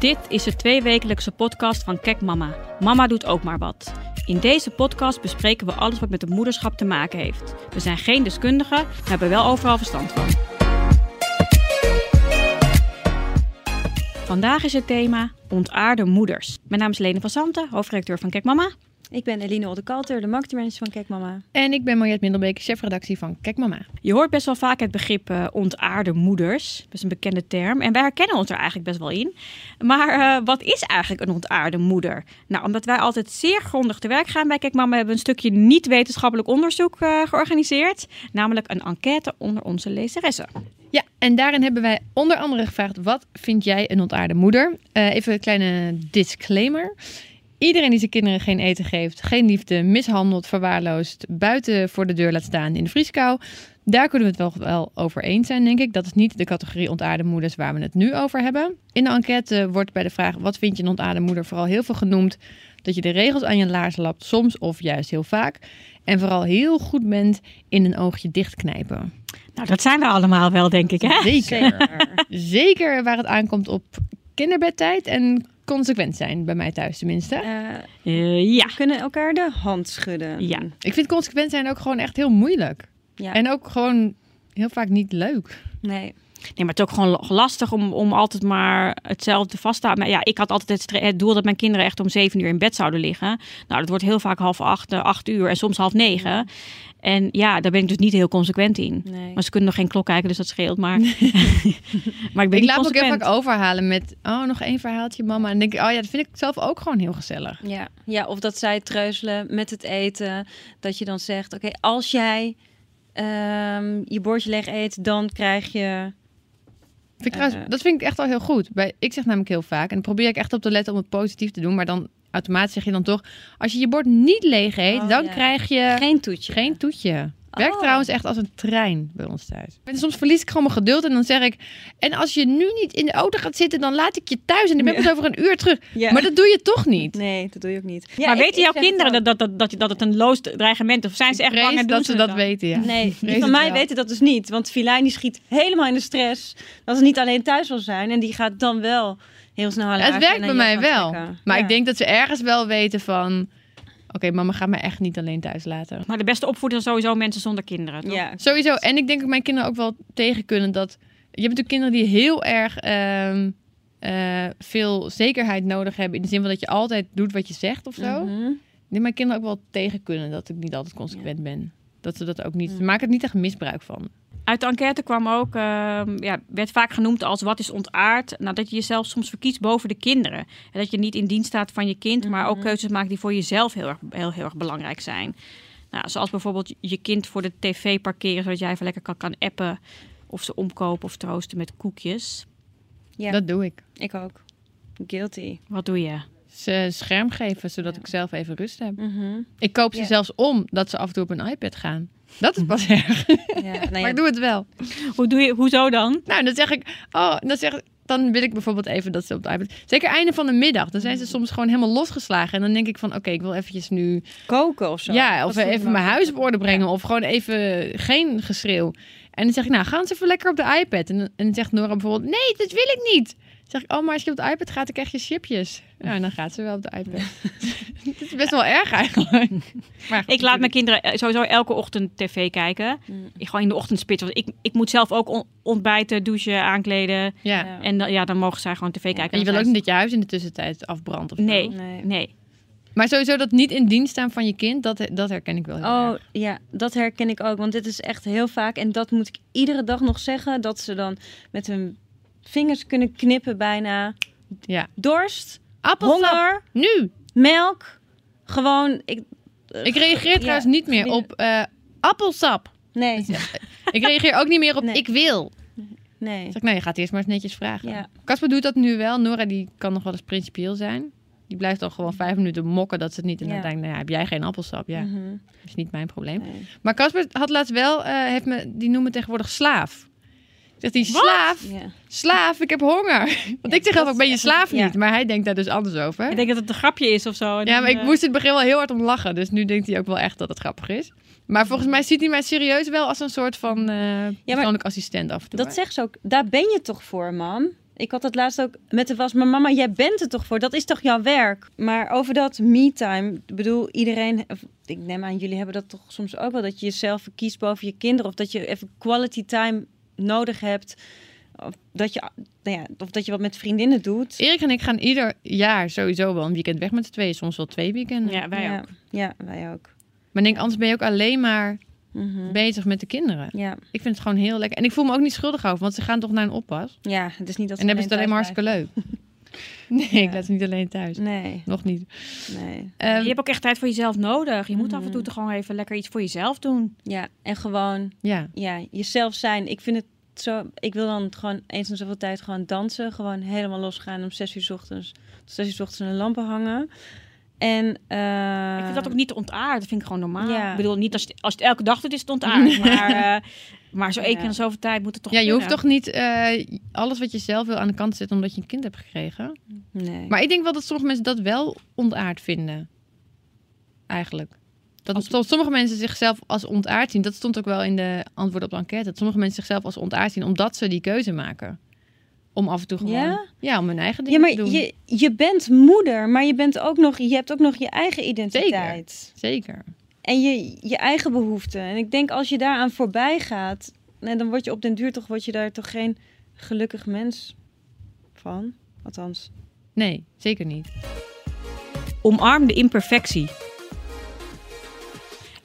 Dit is de tweewekelijkse podcast van Kek Mama. Mama doet ook maar wat. In deze podcast bespreken we alles wat met het moederschap te maken heeft. We zijn geen deskundigen, maar hebben wel overal verstand van. Vandaag is het thema ontaarde moeders. Mijn naam is Lene van Santen, hoofdredacteur van Kek Mama. Ik ben Eline Oldekalter, de marketingmanager van Kijk Mama. En ik ben Mariette Middelbeek, chefredactie van Kijk Mama. Je hoort best wel vaak het begrip eh, ontaarde moeders. Dat is een bekende term. En wij herkennen ons er eigenlijk best wel in. Maar eh, wat is eigenlijk een ontaarde moeder? Nou, omdat wij altijd zeer grondig te werk gaan bij Kijk Mama... hebben we een stukje niet-wetenschappelijk onderzoek eh, georganiseerd. Namelijk een enquête onder onze lezeressen. Ja, en daarin hebben wij onder andere gevraagd: wat vind jij een ontaarde moeder? Even een kleine disclaimer. Iedereen die zijn kinderen geen eten geeft, geen liefde, mishandelt, verwaarloost, buiten voor de deur laat staan in de vrieskou. Daar kunnen we het wel, wel over eens zijn, denk ik. Dat is niet de categorie ontaarde moeders waar we het nu over hebben. In de enquête wordt bij de vraag: wat vind je een ontaarde moeder? vooral heel veel genoemd dat je de regels aan je laars lapt, soms of juist heel vaak. En vooral heel goed bent in een oogje dichtknijpen. Nou, dat zijn we allemaal wel, denk ik, hè? Zeker. Zeker waar het aankomt op kinderbedtijd en consequent zijn, bij mij thuis tenminste. Eh, Eh, ja. we kunnen elkaar de hand schudden. Ja. Ik vind consequent zijn ook gewoon echt heel moeilijk. Ja. En ook gewoon heel vaak niet leuk. Nee. Nee, maar het is ook gewoon lastig om, om altijd maar hetzelfde vast te houden. Maar ja, ik had altijd het, doel dat mijn kinderen echt om zeven uur in bed zouden liggen. Nou, dat wordt heel vaak half acht, eh, acht uur en soms half negen. En ja, daar ben ik dus niet heel consequent in. nee. Maar ze kunnen nog geen klok kijken, dus dat scheelt. Maar, maar ik ben Ik niet laat me ook heel vaak overhalen met, oh, nog één verhaaltje, mama. En dan denk ik, oh ja, dat vind ik zelf ook gewoon heel gezellig. Ja. ja, of dat zij treuzelen met het eten. Dat je dan zegt, oké, als jij ehm, je bordje leeg eet, dan krijg je... Vind ik trouwens- Eh. dat vind ik echt al heel goed. Bij, ik zeg namelijk heel vaak, en dan probeer ik echt op te letten om het positief te doen, maar dan automatisch zeg je dan toch, als je je bord niet leeg eet, Oh, dan ja. krijg je Geen toetje. geen toetje. Werkt Oh. trouwens echt als een trein bij ons thuis. En soms verlies ik gewoon mijn geduld en dan zeg ik, en als je nu niet in de auto gaat zitten, dan laat ik je thuis en dan ben ik pas over een uur terug. Ja. Maar dat doe je toch niet. Nee, dat doe je ook niet. Ja, maar ik- weten ik jouw kinderen dat, dat, dat, dat, dat het een loos dreigement is? Of zijn ze echt bang en doen dat ze dat dan? weten, ja. Nee, van mij wel. weten dat dus niet. Want Filijn die schiet helemaal in de stress. Dat ze niet alleen thuis wil zijn. En die gaat dan wel heel snel haar Het werkt bij mij wel. Maar Ja. ik denk dat ze ergens wel weten van, oké, mama gaat me echt niet alleen thuis laten. Maar de beste opvoeder zijn sowieso mensen zonder kinderen. toch? Ja, Sowieso. En ik denk dat mijn kinderen ook wel tegen kunnen dat. Je hebt natuurlijk kinderen die heel erg ehm, eh, veel zekerheid nodig hebben. In de zin van dat je altijd doet wat je zegt of zo. Ik denk mijn kinderen ook wel tegen kunnen dat ik niet altijd consequent ben. Dat ze dat ook niet. Mm. Ze maken er niet echt misbruik van. Uit de enquête kwam ook, ehm, ja, werd vaak genoemd als wat is ontaard. Nou, dat je jezelf soms verkiest boven de kinderen. En dat je niet in dienst staat van je kind, maar ook Mhm. keuzes maakt die voor jezelf heel erg, heel, heel erg belangrijk zijn. Nou, zoals bijvoorbeeld je kind voor de tv parkeren, zodat jij even lekker kan, kan appen. Of ze omkopen of troosten met koekjes. ja Dat doe ik. ik ook. Guilty. Wat doe je? Ze scherm geven zodat Ja. ik zelf even rust heb. Mhm. Ik koop ze Ja. zelfs om dat ze af en toe op een iPad gaan. Dat is pas erg. Ja, nou maar ik doe het wel. Hoe doe je, hoezo dan? Nou, dan zeg ik, oh, dan zeg ik, dan wil ik bijvoorbeeld even dat ze op de iPad. Zeker einde van de middag, dan zijn ze soms gewoon helemaal losgeslagen. En dan denk ik van, oké, ik wil eventjes nu, koken of zo. ja, of even mijn huis op orde brengen, of gewoon even geen geschreeuw. En dan zeg ik, nou, gaan ze even lekker op de iPad. En dan zegt Nora bijvoorbeeld, nee, dat wil ik niet. Zeg ik, oh, maar als je op de iPad gaat, dan krijg je chipjes. Ja, en dan gaat ze wel op de iPad. Het is best wel erg eigenlijk. Maar goed, Ik laat mijn kinderen eh, sowieso elke ochtend tv kijken. Mm. Ik gewoon in de ochtendspits. Want ik, ik moet zelf ook on- ontbijten, douchen, aankleden. Ja. En dan- ja, dan mogen zij gewoon tv kijken. En je wil ook niet dat je huis in de tussentijd afbrandt of zo. Nee. Nee. Nee. Maar sowieso dat niet in dienst staan van je kind, dat, dat herken ik wel heel Oh erg. ja, dat herken ik ook. Want dit is echt heel vaak. En dat moet ik iedere dag nog zeggen. Dat ze dan met hun vingers kunnen knippen bijna. Ja. Dorst, Appelsap, honger, nu! melk. Gewoon, ik... Ik reageer Ja, trouwens niet meer op eh, appelsap. Nee, Ik reageer ook niet meer op Nee. ik wil. nee. Zeg ik, nou, je gaat eerst maar eens netjes vragen. Ja. Casper doet dat nu wel. Nora die kan nog wel eens principieel zijn. Die blijft dan gewoon vijf minuten mokken dat ze het niet. En dan denk ik, nou ja, heb jij geen appelsap? Ja, Mhm. dat is niet mijn probleem. Nee. Maar Casper had laatst wel, eh, heeft me, die noemen tegenwoordig slaaf. Zegt hij, slaaf, Ja. slaaf, ik heb honger. Want ik zeg dat zelf ook, is ben je slaaf ja. niet? Maar hij denkt daar dus anders over. Ik denk dat het een grapje is of zo. En Ja, dan, maar ik eh, moest in het begin wel heel hard om lachen. Dus nu denkt hij ook wel echt dat het grappig is. Maar volgens mij ziet hij mij serieus wel als een soort van eh persoonlijk assistent af en toe. Dat zegt ze ook. Daar ben je toch voor, mam? Ik had het laatst ook met de was. Maar mama, jij bent er toch voor? Dat is toch jouw werk? Maar over dat me-time. Ik bedoel, iedereen... Ik neem aan, jullie hebben dat toch soms ook wel. Dat je jezelf verkiest boven je kinderen. Of dat je even quality time nodig hebt. Of dat je, nou ja, of dat je wat met vriendinnen doet. Erik en ik gaan ieder jaar sowieso wel een weekend weg met z'n tweeën. Soms wel twee weekenden. Ja, wij ja. ook. Ja, wij ook. Maar denk, anders ben je ook alleen maar Mhm. bezig met de kinderen. Ja. Ik vind het gewoon heel lekker. En ik voel me ook niet schuldig over, want ze gaan toch naar een oppas. ja, het is niet dat En dan hebben ze het alleen maar hartstikke leuk. Nee, ik laat ze niet alleen thuis. Nee, Nog niet. nee. Ehm, je hebt ook echt tijd voor jezelf nodig. Je moet af en toe Mhm. toch gewoon even lekker iets voor jezelf doen. Ja, en gewoon ja. ja, jezelf zijn. Ik vind het zo. Ik wil dan gewoon eens in zoveel tijd gewoon dansen. Gewoon helemaal losgaan om zes uur 's ochtends. Tot zes uur 's ochtends in de lampen hangen. En eh, Ik vind dat ook niet te ontaard. Dat vind ik gewoon normaal. Ja. Ik bedoel, niet als, je- als je het elke dag doet, is het ontaard. maar, eh, maar zo één Ja. keer in zoveel tijd moet het toch ja, je hoeft toch niet eh, alles wat je zelf wil aan de kant te zetten omdat je een kind hebt gekregen. Nee. Maar ik denk wel dat sommige mensen dat wel ontaard vinden. Eigenlijk. Dat Als- sommige mensen zichzelf als ontaard zien. Dat stond ook wel in de antwoorden op de enquête. Dat sommige mensen zichzelf als ontaard zien omdat ze die keuze maken. Om af en toe gewoon... Ja? Ja, om hun eigen ja, dingen maar te doen. je, je bent moeder, maar je, bent ook nog, je hebt ook nog je eigen identiteit. Zeker. En je, je eigen behoeften. En ik denk als je daaraan voorbij gaat, nee, dan word je op den duur toch, word je daar toch geen gelukkig mens van. Althans. Nee, zeker niet. Omarm de imperfectie.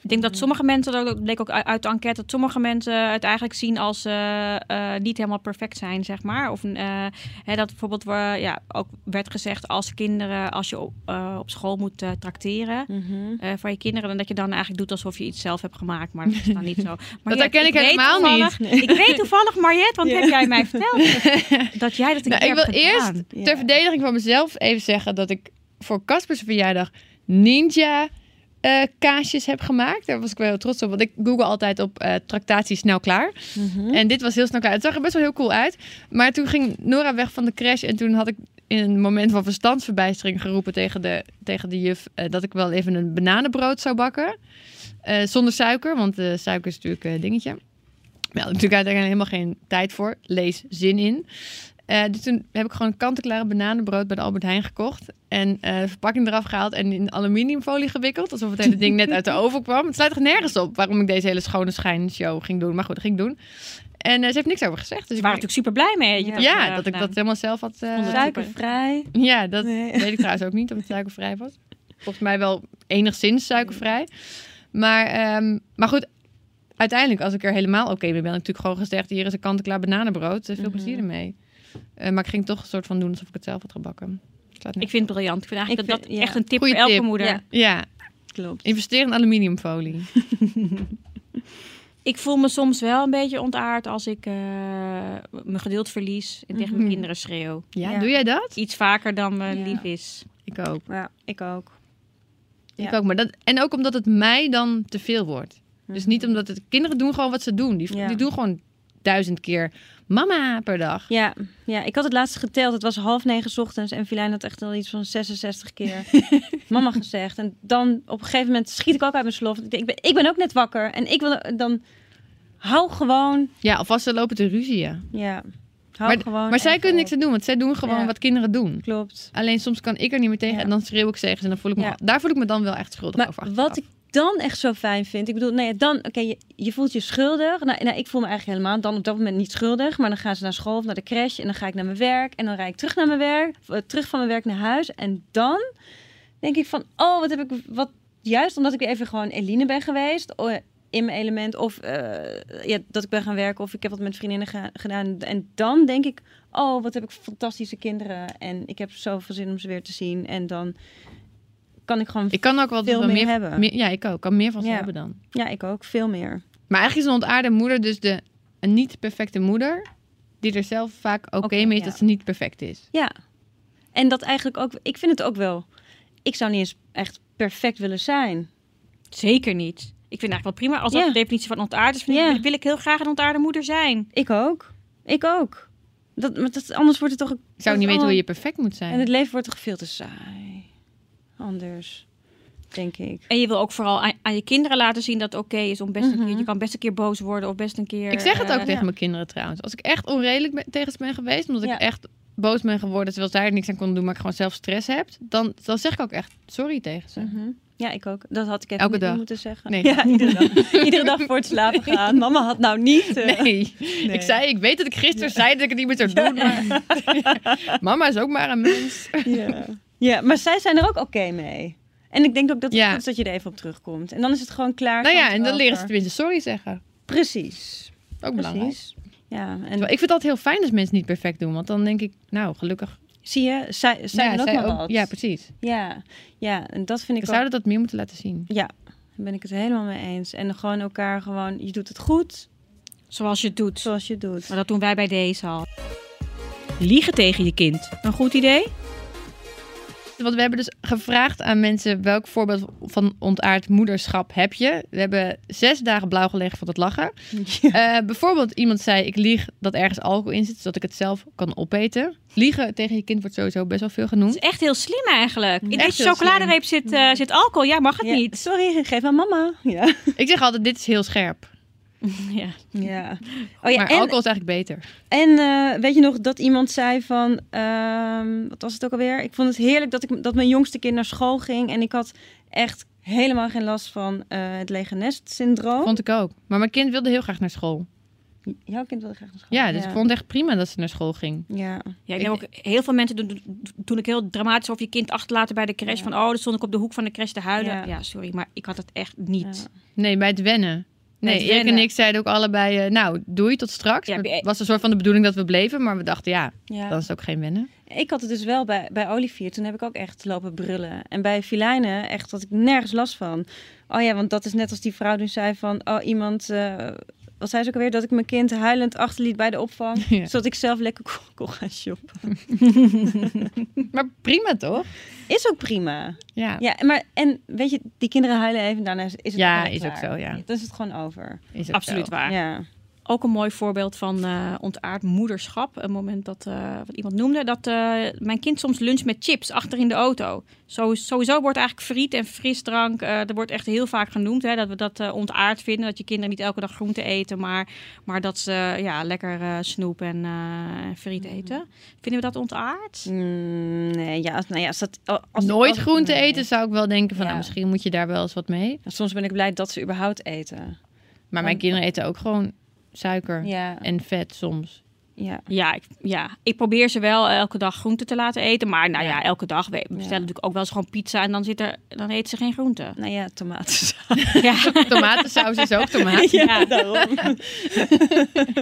Ik denk dat sommige mensen, dat bleek ook uit de enquête, dat sommige mensen het eigenlijk zien als eh, eh, niet helemaal perfect zijn, zeg maar. Of eh, hè, dat bijvoorbeeld we, ja, ook werd gezegd als kinderen, als je op, op school moet trakteren Mhm. eh, voor je kinderen, dan dat je dan eigenlijk doet alsof je iets zelf hebt gemaakt. Maar dat is dan niet zo. Maar herken ik helemaal toevallig- Ik weet toevallig, Mariette, want Ja. heb jij mij verteld dat jij dat een Nou, keer ik wil hebt eerst. Ja. ter verdediging van mezelf even zeggen dat ik voor Caspers verjaardag ninja eh, kaasjes heb gemaakt. Daar was ik wel heel trots op, want ik google altijd op eh tractatie snel klaar. Mhm. En dit was heel snel klaar. Het zag er best wel heel cool uit. Maar toen ging Nora weg van de crash en toen had ik in een moment van verstandsverbijstering geroepen tegen de, tegen de juf eh, dat ik wel even een bananenbrood zou bakken. Zonder suiker, want suiker is natuurlijk een dingetje. Ja, natuurlijk uiteindelijk helemaal geen tijd voor. Lees zin in. Eh, dus toen heb ik gewoon een kant-en-klare bananenbrood bij de Albert Heijn gekocht. En eh, de verpakking eraf gehaald en in aluminiumfolie gewikkeld. Alsof het hele ding net uit de oven kwam. Het sluit er nergens op waarom ik deze hele schone schijnshow ging doen. Maar goed, dat ging ik doen. En eh, ze heeft niks over gezegd. Dus Ze ik waren natuurlijk super blij mee. Ja. dat, ja, dat ik dat helemaal zelf had. eh, Suikervrij. ja, dat Nee. weet ik trouwens ook niet of het suikervrij was. Volgens mij wel enigszins suikervrij. Maar, ehm, maar goed, uiteindelijk, als ik er helemaal oké mee ben, heb ik natuurlijk gewoon gezegd: hier is een kant-en-klaar bananenbrood. Veel Mhm. plezier ermee. Eh, maar ik ging toch een soort van doen alsof ik het zelf had gebakken. Ik vind het briljant. Ik vind eigenlijk Ik dat dat ja. echt een tip Goeie voor elke tip. moeder. Ja. Ja, Klopt. investeer in aluminiumfolie. Ik voel me soms wel een beetje ontaard als ik eh, mijn geduld verlies en tegen mijn Mhm. kinderen schreeuw. Ja, Ja. doe jij dat? Iets vaker dan me Ja. lief is. Ik ook. Ja, ik ook. Ik Ja. ook. Maar dat, en ook omdat het mij dan te veel wordt. Dus Mhm. niet omdat het... Kinderen doen gewoon wat ze doen. Die, Ja. die doen gewoon duizend keer mama per dag. Ja, ja, ik had het laatst geteld. Het was half negen 's ochtends en Filijn had echt al iets van 66 keer mama gezegd. En dan op een gegeven moment schiet ik ook uit mijn slof. Ik, denk, ik, ben, ik ben ook net wakker en ik wil dan hou gewoon, Ja, alvast ze lopen te ruzien. ja, hou gewoon. Maar zij kunnen niks aan doen, want zij doen gewoon Ja. wat kinderen doen. Klopt. Alleen soms kan ik er niet meer tegen Ja. en dan schreeuw ik tegen ze en dan voel ik me, Ja. daar voel ik me dan wel echt schuldig Maar over. achteraf. wat ik dan echt zo fijn vind, ik bedoel, nee, dan, oké, je, je voelt je schuldig. Nou, nou, ik voel me eigenlijk helemaal dan op dat moment niet schuldig, maar dan gaan ze naar school of naar de crash en dan ga ik naar mijn werk. En dan rijd ik terug naar mijn werk, eh, terug van mijn werk naar huis. En dan denk ik van, oh, wat heb ik, wat juist omdat ik weer even gewoon Eline ben geweest. in mijn element of eh, ja, dat ik ben gaan werken of ik heb wat met vriendinnen gedaan. En dan denk ik oh wat heb ik fantastische kinderen. En ik heb zoveel zin om ze weer te zien. En dan kan ik gewoon Ik kan ook wel veel meer meer, hebben. meer- Ja, ik ook. Ik kan meer van ze Ja. hebben dan. Ja, ik ook. Veel meer. Maar eigenlijk is een ontaarde moeder dus de, een niet perfecte moeder... die er zelf vaak oké mee is ja. dat ze niet perfect is. Ja. En dat eigenlijk ook... Ik vind het ook wel... Ik zou niet eens echt perfect willen zijn. Zeker niet. Ik vind het eigenlijk wel prima. Als dat Ja. de definitie van ontaard is, vind ik- Ja. wil, ik heel graag een ontaarde moeder zijn. Ik ook. Ik ook. Dat, maar dat, anders wordt het toch... Ik zou niet weten hoe je perfect moet En zijn. het leven wordt toch veel te saai. Anders. Denk ik. En je wil ook vooral aan, aan je kinderen laten zien dat het oké is om best een Mhm. keer... Je kan best een keer boos worden of best een keer... Ik zeg het ook eh, tegen ja. mijn kinderen trouwens. Als ik echt onredelijk ben, tegen ze ben geweest... omdat Ja. ik echt boos ben geworden terwijl zij er niks aan kon doen, maar ik gewoon zelf stress heb, dan, dan zeg ik ook echt sorry tegen ze. Mhm. Ja, ik ook. Dat had ik even Elke dag? moeten zeggen. Nee. Ja, iedere dag. iedere dag voor het slapen gaan. Mama had nou niet... eh, Nee. ik zei, ik weet dat ik gisteren zei dat ik het niet meer zou doen, maar mama is ook maar een mens. Ja. Ja, maar zij zijn er ook oké mee. En ik denk ook dat het Ja. goed is dat je er even op terugkomt. En dan is het gewoon klaar. Nou ja, en dan leren ze tenminste sorry zeggen. Precies. Ook belangrijk. Precies. Ja, en Terwijl Ik vind dat heel fijn als mensen niet perfect doen, want dan denk ik, nou, gelukkig. zie je, zij, zij ja, doen ook zij maar ook- wat. ja, precies. ja, ja, en dat vind ik We ook... zouden dat meer moeten laten zien. Ja, daar ben ik het helemaal mee eens. En gewoon elkaar gewoon, je doet het goed Zoals je het doet. zoals je het doet. Maar dat doen wij bij deze al. Liegen tegen je kind. Een goed idee? Want we hebben dus gevraagd aan mensen welk voorbeeld van ontaard moederschap heb je. We hebben zes dagen blauw gelegen van het lachen. Ja. Eh, bijvoorbeeld iemand zei, ik lieg dat ergens alcohol in zit, zodat ik het zelf kan opeten. Liegen tegen je kind wordt sowieso best wel veel genoemd. is echt heel slim eigenlijk. In Echt deze chocoladereep zit, eh, zit alcohol. Ja, mag het Ja, niet. Sorry, geef aan mama. Ja. Ik zeg altijd, dit is heel scherp. Ja. ja. Oh ja, maar en, alcohol is eigenlijk beter. en eh, weet je nog dat iemand zei van, ehm, wat was het ook alweer? Ik vond het heerlijk dat, ik, dat mijn jongste kind naar school ging. En ik had echt helemaal geen last van eh, het lege nest syndroom. Vond ik ook. Maar mijn kind wilde heel graag naar school. Jouw kind wilde graag naar school. Ja, dus ik vond het echt prima dat ze naar school ging. Ja. Ja, ik denk ook heel veel mensen doen, toen ik heel dramatisch over je kind achterlaten bij de crash. Ja. Van oh, dan stond ik op de hoek van de crash te huilen. Ja. Ja, sorry, maar ik had het echt niet. Ja. Nee, bij het wennen. Nee, Erik en ik zeiden ook allebei, eh, nou, doei, tot straks. Ja, het was een soort van de bedoeling dat we bleven, maar we dachten, ja, Ja. dan is het ook geen wennen. Ik had het dus wel bij, bij Olivier. Toen heb ik ook echt lopen brullen. En bij Filijnen echt had ik nergens last van. Oh ja, want dat is net als die vrouw toen zei van... Oh, iemand... eh, wat zei ze ook alweer? Dat ik mijn kind huilend achterliet bij de opvang. Ja. Zodat ik zelf lekker kon, kon gaan shoppen. Maar prima toch? Is ook prima. Ja, Ja, maar en weet je, die kinderen huilen even. Daarna is het Ja, is ook zo, ja. Dan is het gewoon over. is Absoluut zo. waar. Ja. Ook een mooi voorbeeld van eh ontaard moederschap. Een moment dat eh, wat iemand noemde dat eh, mijn kind soms luncht met chips achter in de auto. Zo, sowieso wordt eigenlijk friet en frisdrank. eh er wordt echt heel vaak genoemd hè, dat we dat ontaard vinden. Dat je kinderen niet elke dag groente eten, maar, maar dat ze ja, lekker eh, snoep en eh, friet eten. Vinden we dat ontaard? Mm, nee, ja, als, nou ja, als dat... Als, Nooit als- groente nee. eten zou ik wel denken van, Ja. nou, misschien moet je daar wel eens wat mee. Soms ben ik blij dat ze überhaupt eten. Maar mijn kinderen eten ook gewoon suiker Ja, en vet soms. ja. Ja ik, ja, ik probeer ze wel elke dag groente te laten eten. Maar nou ja, Ja. elke dag. We bestellen Ja. natuurlijk ook wel eens gewoon pizza en dan, zit er, dan eten ze geen groente. Nou ja, tomaten. Ja. Tomatensaus is ook tomaat. Ja. daarom.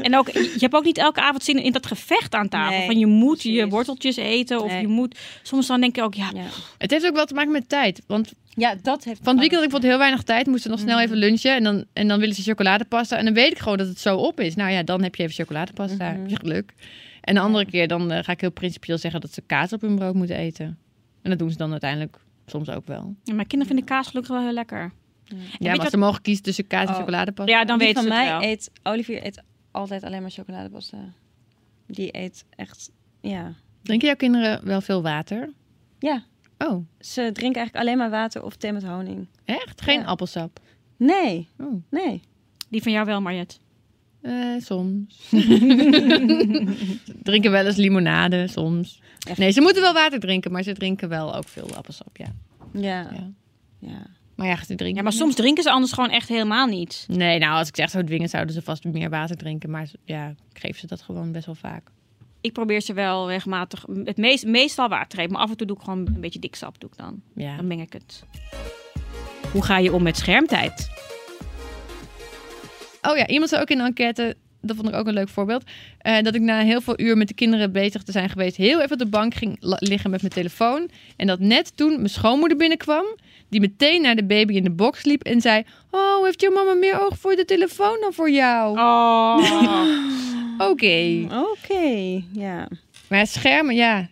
En ook, je hebt ook niet elke avond zin in dat gevecht aan tafel. Nee, van je moet je worteltjes eten of Nee. je moet... Soms dan denk je ook, ja, Ja. Het heeft ook wel te maken met tijd. Want ja, dat heeft... van het weekend had ik bijvoorbeeld heel weinig tijd. Moesten nog snel Mhm. even lunchen. En dan, en dan willen ze chocoladepasta. En dan weet ik gewoon dat het zo op is. Nou ja, dan heb je even chocoladepasta. Heb je geluk. En de andere keer dan eh, ga ik heel principieel zeggen dat ze kaas op hun brood moeten eten. En dat doen ze dan uiteindelijk soms ook wel. Ja, mijn kinderen vinden kaas gelukkig wel heel lekker. Ja, weet maar wat- ze mogen kiezen tussen kaas en Oh. chocoladepasta. Ja, dan weten van ze het mij wel. eet... Olivier eet altijd alleen maar chocoladepasta. Die eet echt... Ja. Drinken jouw kinderen wel veel water? Ja. Oh, Ze drinken eigenlijk alleen maar water of thee met honing. echt? Geen Ja. appelsap? Nee. Oh, Nee. Die van jou wel, Mariette. eh, soms. drinken wel eens limonade, soms. Echt? Nee, ze moeten wel water drinken, maar ze drinken wel ook veel appelsap, ja. Ja. ja. Ja. Maar ja, ze drinken Ja, maar soms drinken ze anders gewoon echt helemaal niet. Nee, nou, als ik zeg zou dwingen, zouden ze vast meer water drinken. Maar ja, ik geef ze dat gewoon best wel vaak. Ik probeer ze wel regelmatig, het meest, meestal water te geven. Maar af en toe doe ik gewoon een beetje dik sap doe ik dan. Ja. Dan meng ik het. Hoe ga je om met schermtijd? Oh ja, iemand zei ook in de enquête, dat vond ik ook een leuk voorbeeld, eh, dat ik na heel veel uur met de kinderen bezig te zijn geweest, heel even op de bank ging liggen met mijn telefoon. En dat net toen mijn schoonmoeder binnenkwam, die meteen naar de baby in de box liep en zei, oh, heeft jouw mama meer oog voor de telefoon dan voor jou? Oh. Oké. Oké. Ja. Maar schermen, ja.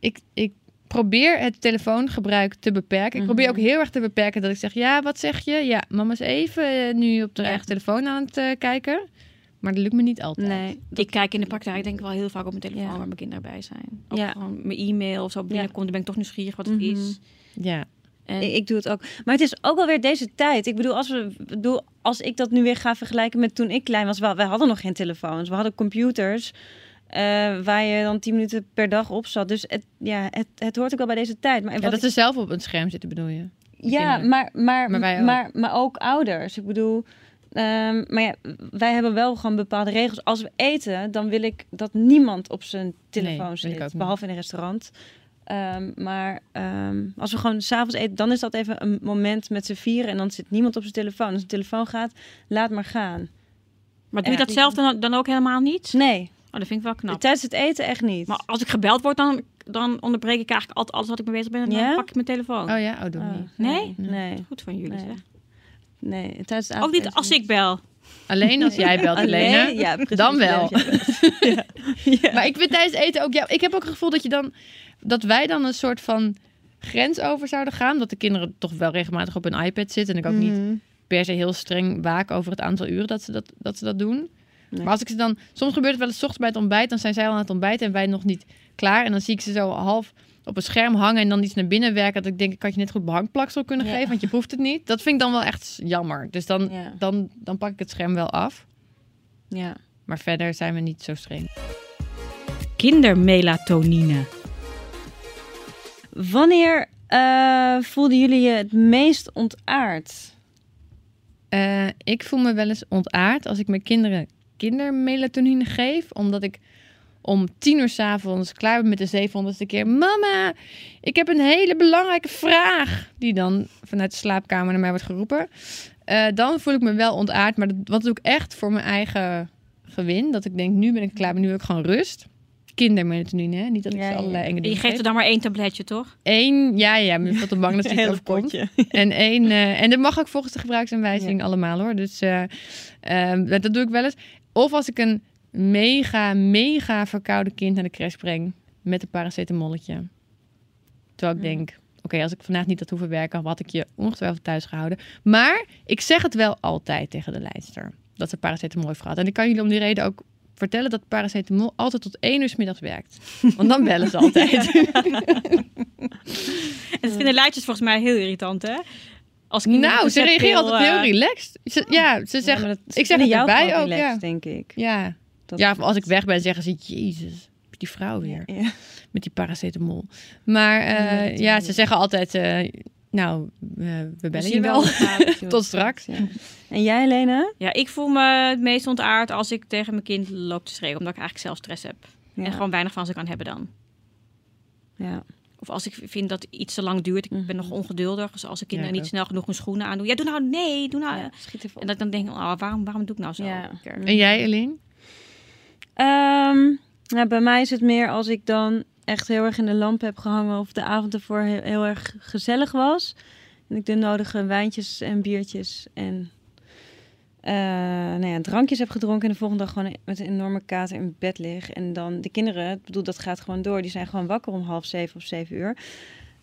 Ik, ik probeer het telefoongebruik te beperken. Ik probeer ook Mhm. heel erg te beperken dat ik zeg... Ja, wat zeg je? Ja, mama is even eh, nu op de Ja. eigen telefoon aan het eh, kijken. Maar dat lukt me niet altijd. Nee. Ik kijk in de praktijk denk ik wel heel vaak op mijn telefoon Ja. waar mijn kinderen bij zijn. Ook Ja. gewoon mijn e-mail of zo binnenkomt, dan ben ik toch nieuwsgierig wat het Mhm. is. Ja. En Ik, ik doe het ook. Maar het is ook wel weer deze tijd. Ik bedoel, als, we, ik bedoel, als ik dat nu weer ga vergelijken met toen ik klein was. Wel, wij hadden nog geen telefoons. We hadden computers. eh, waar je dan 10 minuten per dag op zat. Dus het, ja, het, het hoort ook wel bij deze tijd. Maar Ja, dat ik- ze zelf op een scherm zitten, bedoel je? ja, maar, maar, Maar ook. maar, maar ook ouders. Ik bedoel, ehm, maar ja, wij hebben wel gewoon bepaalde regels. Als we eten, dan wil ik dat niemand op zijn telefoon zit. Behalve in een restaurant. Ehm, maar ehm, als we gewoon s'avonds eten, dan is dat even een moment met z'n vieren. En dan zit niemand op zijn telefoon. Als de telefoon gaat, laat maar gaan. Maar doe je dat zelf dan, dan ook helemaal niet? Nee, Oh, dat vind ik wel knap. tijdens het eten echt niet. Maar als ik gebeld word, dan, dan onderbreek ik eigenlijk altijd alles wat ik mee bezig ben. En dan Ja? pak ik mijn telefoon. Oh ja, oh, doe Oh, niet. Nee? Nee. Goed van jullie, Nee. zeg. Nee, tijdens het Ook niet als ik bel. Alleen als jij belt, Alleen? Helene. Ja, precies. Dan wel. Ja. Ja. Maar ik vind tijdens eten ook... Ja, ik heb ook het gevoel dat je dan... Dat wij dan een soort van grens over zouden gaan. Dat de kinderen toch wel regelmatig op een iPad zitten. En ik ook niet Mhm. per se heel streng waken over het aantal uren dat ze dat, dat, ze dat doen. Nee. Maar als ik ze dan... Soms gebeurt het wel eens ochtends bij het ontbijt. Dan zijn zij al aan het ontbijten en wij nog niet klaar. En dan zie ik ze zo half op een scherm hangen en dan iets naar binnen werken. Dat ik denk, ik had je net goed behangplaksel kunnen Ja. geven, want je proeft het niet. Dat vind ik dan wel echt jammer. Dus dan, Ja. dan, dan pak ik het scherm wel af. ja. Maar verder zijn we niet zo streng. Kindermelatonine. Wanneer eh, voelden jullie je het meest ontaard? Eh, ik voel me wel eens ontaard als ik mijn kinderen kindermelatonine geef. Omdat ik om tien uur s'avonds klaar ben met de 700ste keer. Mama, ik heb een hele belangrijke vraag. Die dan vanuit de slaapkamer naar mij wordt geroepen. Eh, dan voel ik me wel ontaard. Maar dat, wat doe ik echt voor mijn eigen gewin. Dat ik denk, nu ben ik klaar, maar nu wil ik gewoon rust. Kindermelatonine, hè? Niet dat ik Ja, ze ja. allerlei enge En je dingen geeft geef. er dan maar één tabletje, toch? Eén, ja, ja, ik ben te bang dat iets overkomt. En één, eh, en dat mag ook volgens de gebruiksaanwijzing allemaal hoor. Dus eh, dat doe ik wel eens. Of als ik een mega, mega verkouden kind naar de crash breng met een paracetamolletje. Terwijl ik Hmm. denk, oké, als ik vandaag niet had hoeven werken, had ik je ongetwijfeld thuis gehouden. Maar ik zeg het wel altijd tegen de leidster, dat ze paracetamol heeft gehad. En ik kan jullie om die reden ook vertellen dat paracetamol altijd tot één uur 's middags werkt. Want dan bellen ze altijd. En dat vinden leidjes volgens mij heel irritant, hè? Als Nou, ze reageren receptpil, altijd heel eh, relaxed. Ze, ja, ze zeggen... dat ik zeg het jou erbij ook, relaxed, ja. denk ik. ja. Dat- ja, als ik weg ben, zeggen ze... Jezus, die vrouw weer. Ja. Met die paracetamol. Maar eh, Ja, doen ze we. zeggen altijd... eh, nou, eh, we bellen je wel. wel. Tot straks. Ja. En jij, Lena? Ja, ik voel me het meest ontaard als ik tegen mijn kind loop te schreeuwen. Omdat ik eigenlijk zelf stress heb. Ja. En gewoon weinig van ze kan hebben dan. Ja. Of als ik vind dat iets te lang duurt. Ik ben nog ongeduldig. Dus als de kinderen Ja, ik niet snel genoeg hun schoenen aandoen. Ja, doe nou, nee, doe nou. Ja, schiet even op. En dat ik dan denk, oh, waarom, waarom doe ik nou zo? Ja. En jij, Eline? Nou, bij mij is het meer als ik dan echt heel erg in de lamp heb gehangen of de avond ervoor heel, erg gezellig was. En ik de nodige wijntjes en biertjes en eh, nou ja, drankjes heb gedronken. En de volgende dag gewoon met een enorme kater in bed lig. En dan de kinderen, ik bedoel, dat gaat gewoon door. Die zijn gewoon wakker om half zeven of zeven uur.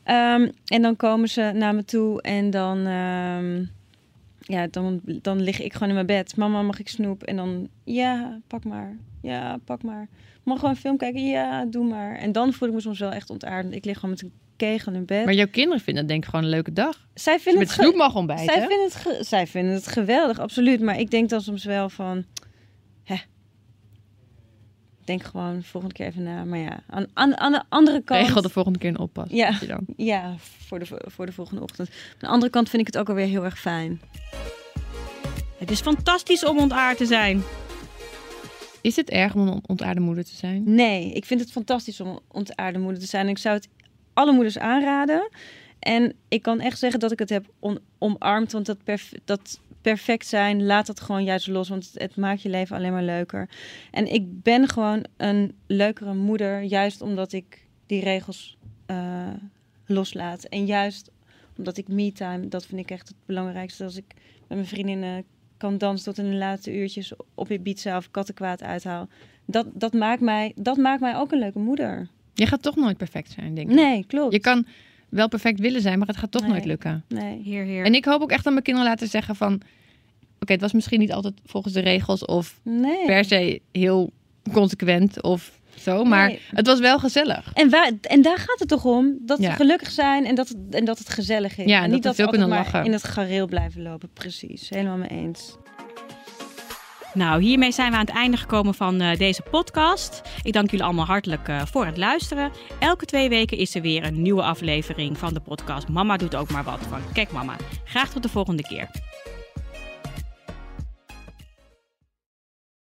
Ehm, en dan komen ze naar me toe en dan, ehm, ja, dan, dan lig ik gewoon in mijn bed. Mama, mag ik snoep? En dan, ja, pak maar. Ja, pak maar. Mag gewoon een film kijken? Ja, doe maar. En dan voel ik me soms wel echt ontaard. Ik lig gewoon met een kegel in bed. Maar jouw kinderen vinden dat denk ik gewoon een leuke dag. zij vinden het snoep mag ontbijten. zij vinden, het zij vinden het geweldig, absoluut. Maar ik denk dan soms wel van... Denk gewoon volgende keer even na. Maar ja, aan, aan, aan de andere kant... Regel de volgende keer een oppas. Ja. dan. Ja, voor de, voor de volgende ochtend. Aan de andere kant vind ik het ook alweer heel erg fijn. Het is fantastisch om ontaard te zijn. Is het erg om een ontaarde moeder te zijn? Nee, ik vind het fantastisch om ontaarde moeder te zijn. En ik zou het alle moeders aanraden. En ik kan echt zeggen dat ik het heb omarmd. Want dat, perf- dat perfect zijn, laat dat gewoon juist los. Want het, het maakt je leven alleen maar leuker. En ik ben gewoon een leukere moeder. Juist omdat ik die regels eh, loslaat. En juist omdat ik me-time, dat vind ik echt het belangrijkste. Als ik met mijn vriendinnen kan dansen tot in de laatste uurtjes op Ibiza of kattenkwaad uithaal. Dat, dat, maakt mij, dat maakt mij ook een leuke moeder. Je gaat toch nooit perfect zijn, denk ik. Nee, klopt. Je kan wel perfect willen zijn, maar het gaat toch Nee. nooit lukken. Nee. Heer, heer. En ik hoop ook echt aan mijn kinderen laten zeggen van... Oké, het was misschien niet altijd volgens de regels of nee. per se heel consequent of zo. Maar Nee. het was wel gezellig. En, waar, en daar gaat het toch om? Dat Ja. ze gelukkig zijn en dat het, en dat het gezellig is. Ja, en en niet dat dat we ze kunnen maar lachen. in het gareel blijven lopen. Precies, helemaal mee eens. Nou, hiermee zijn we aan het einde gekomen van uh, deze podcast. Ik dank jullie allemaal hartelijk uh, voor het luisteren. Elke twee weken is er weer een nieuwe aflevering van de podcast Mama doet ook maar wat Kijk Mama. Graag tot de volgende keer.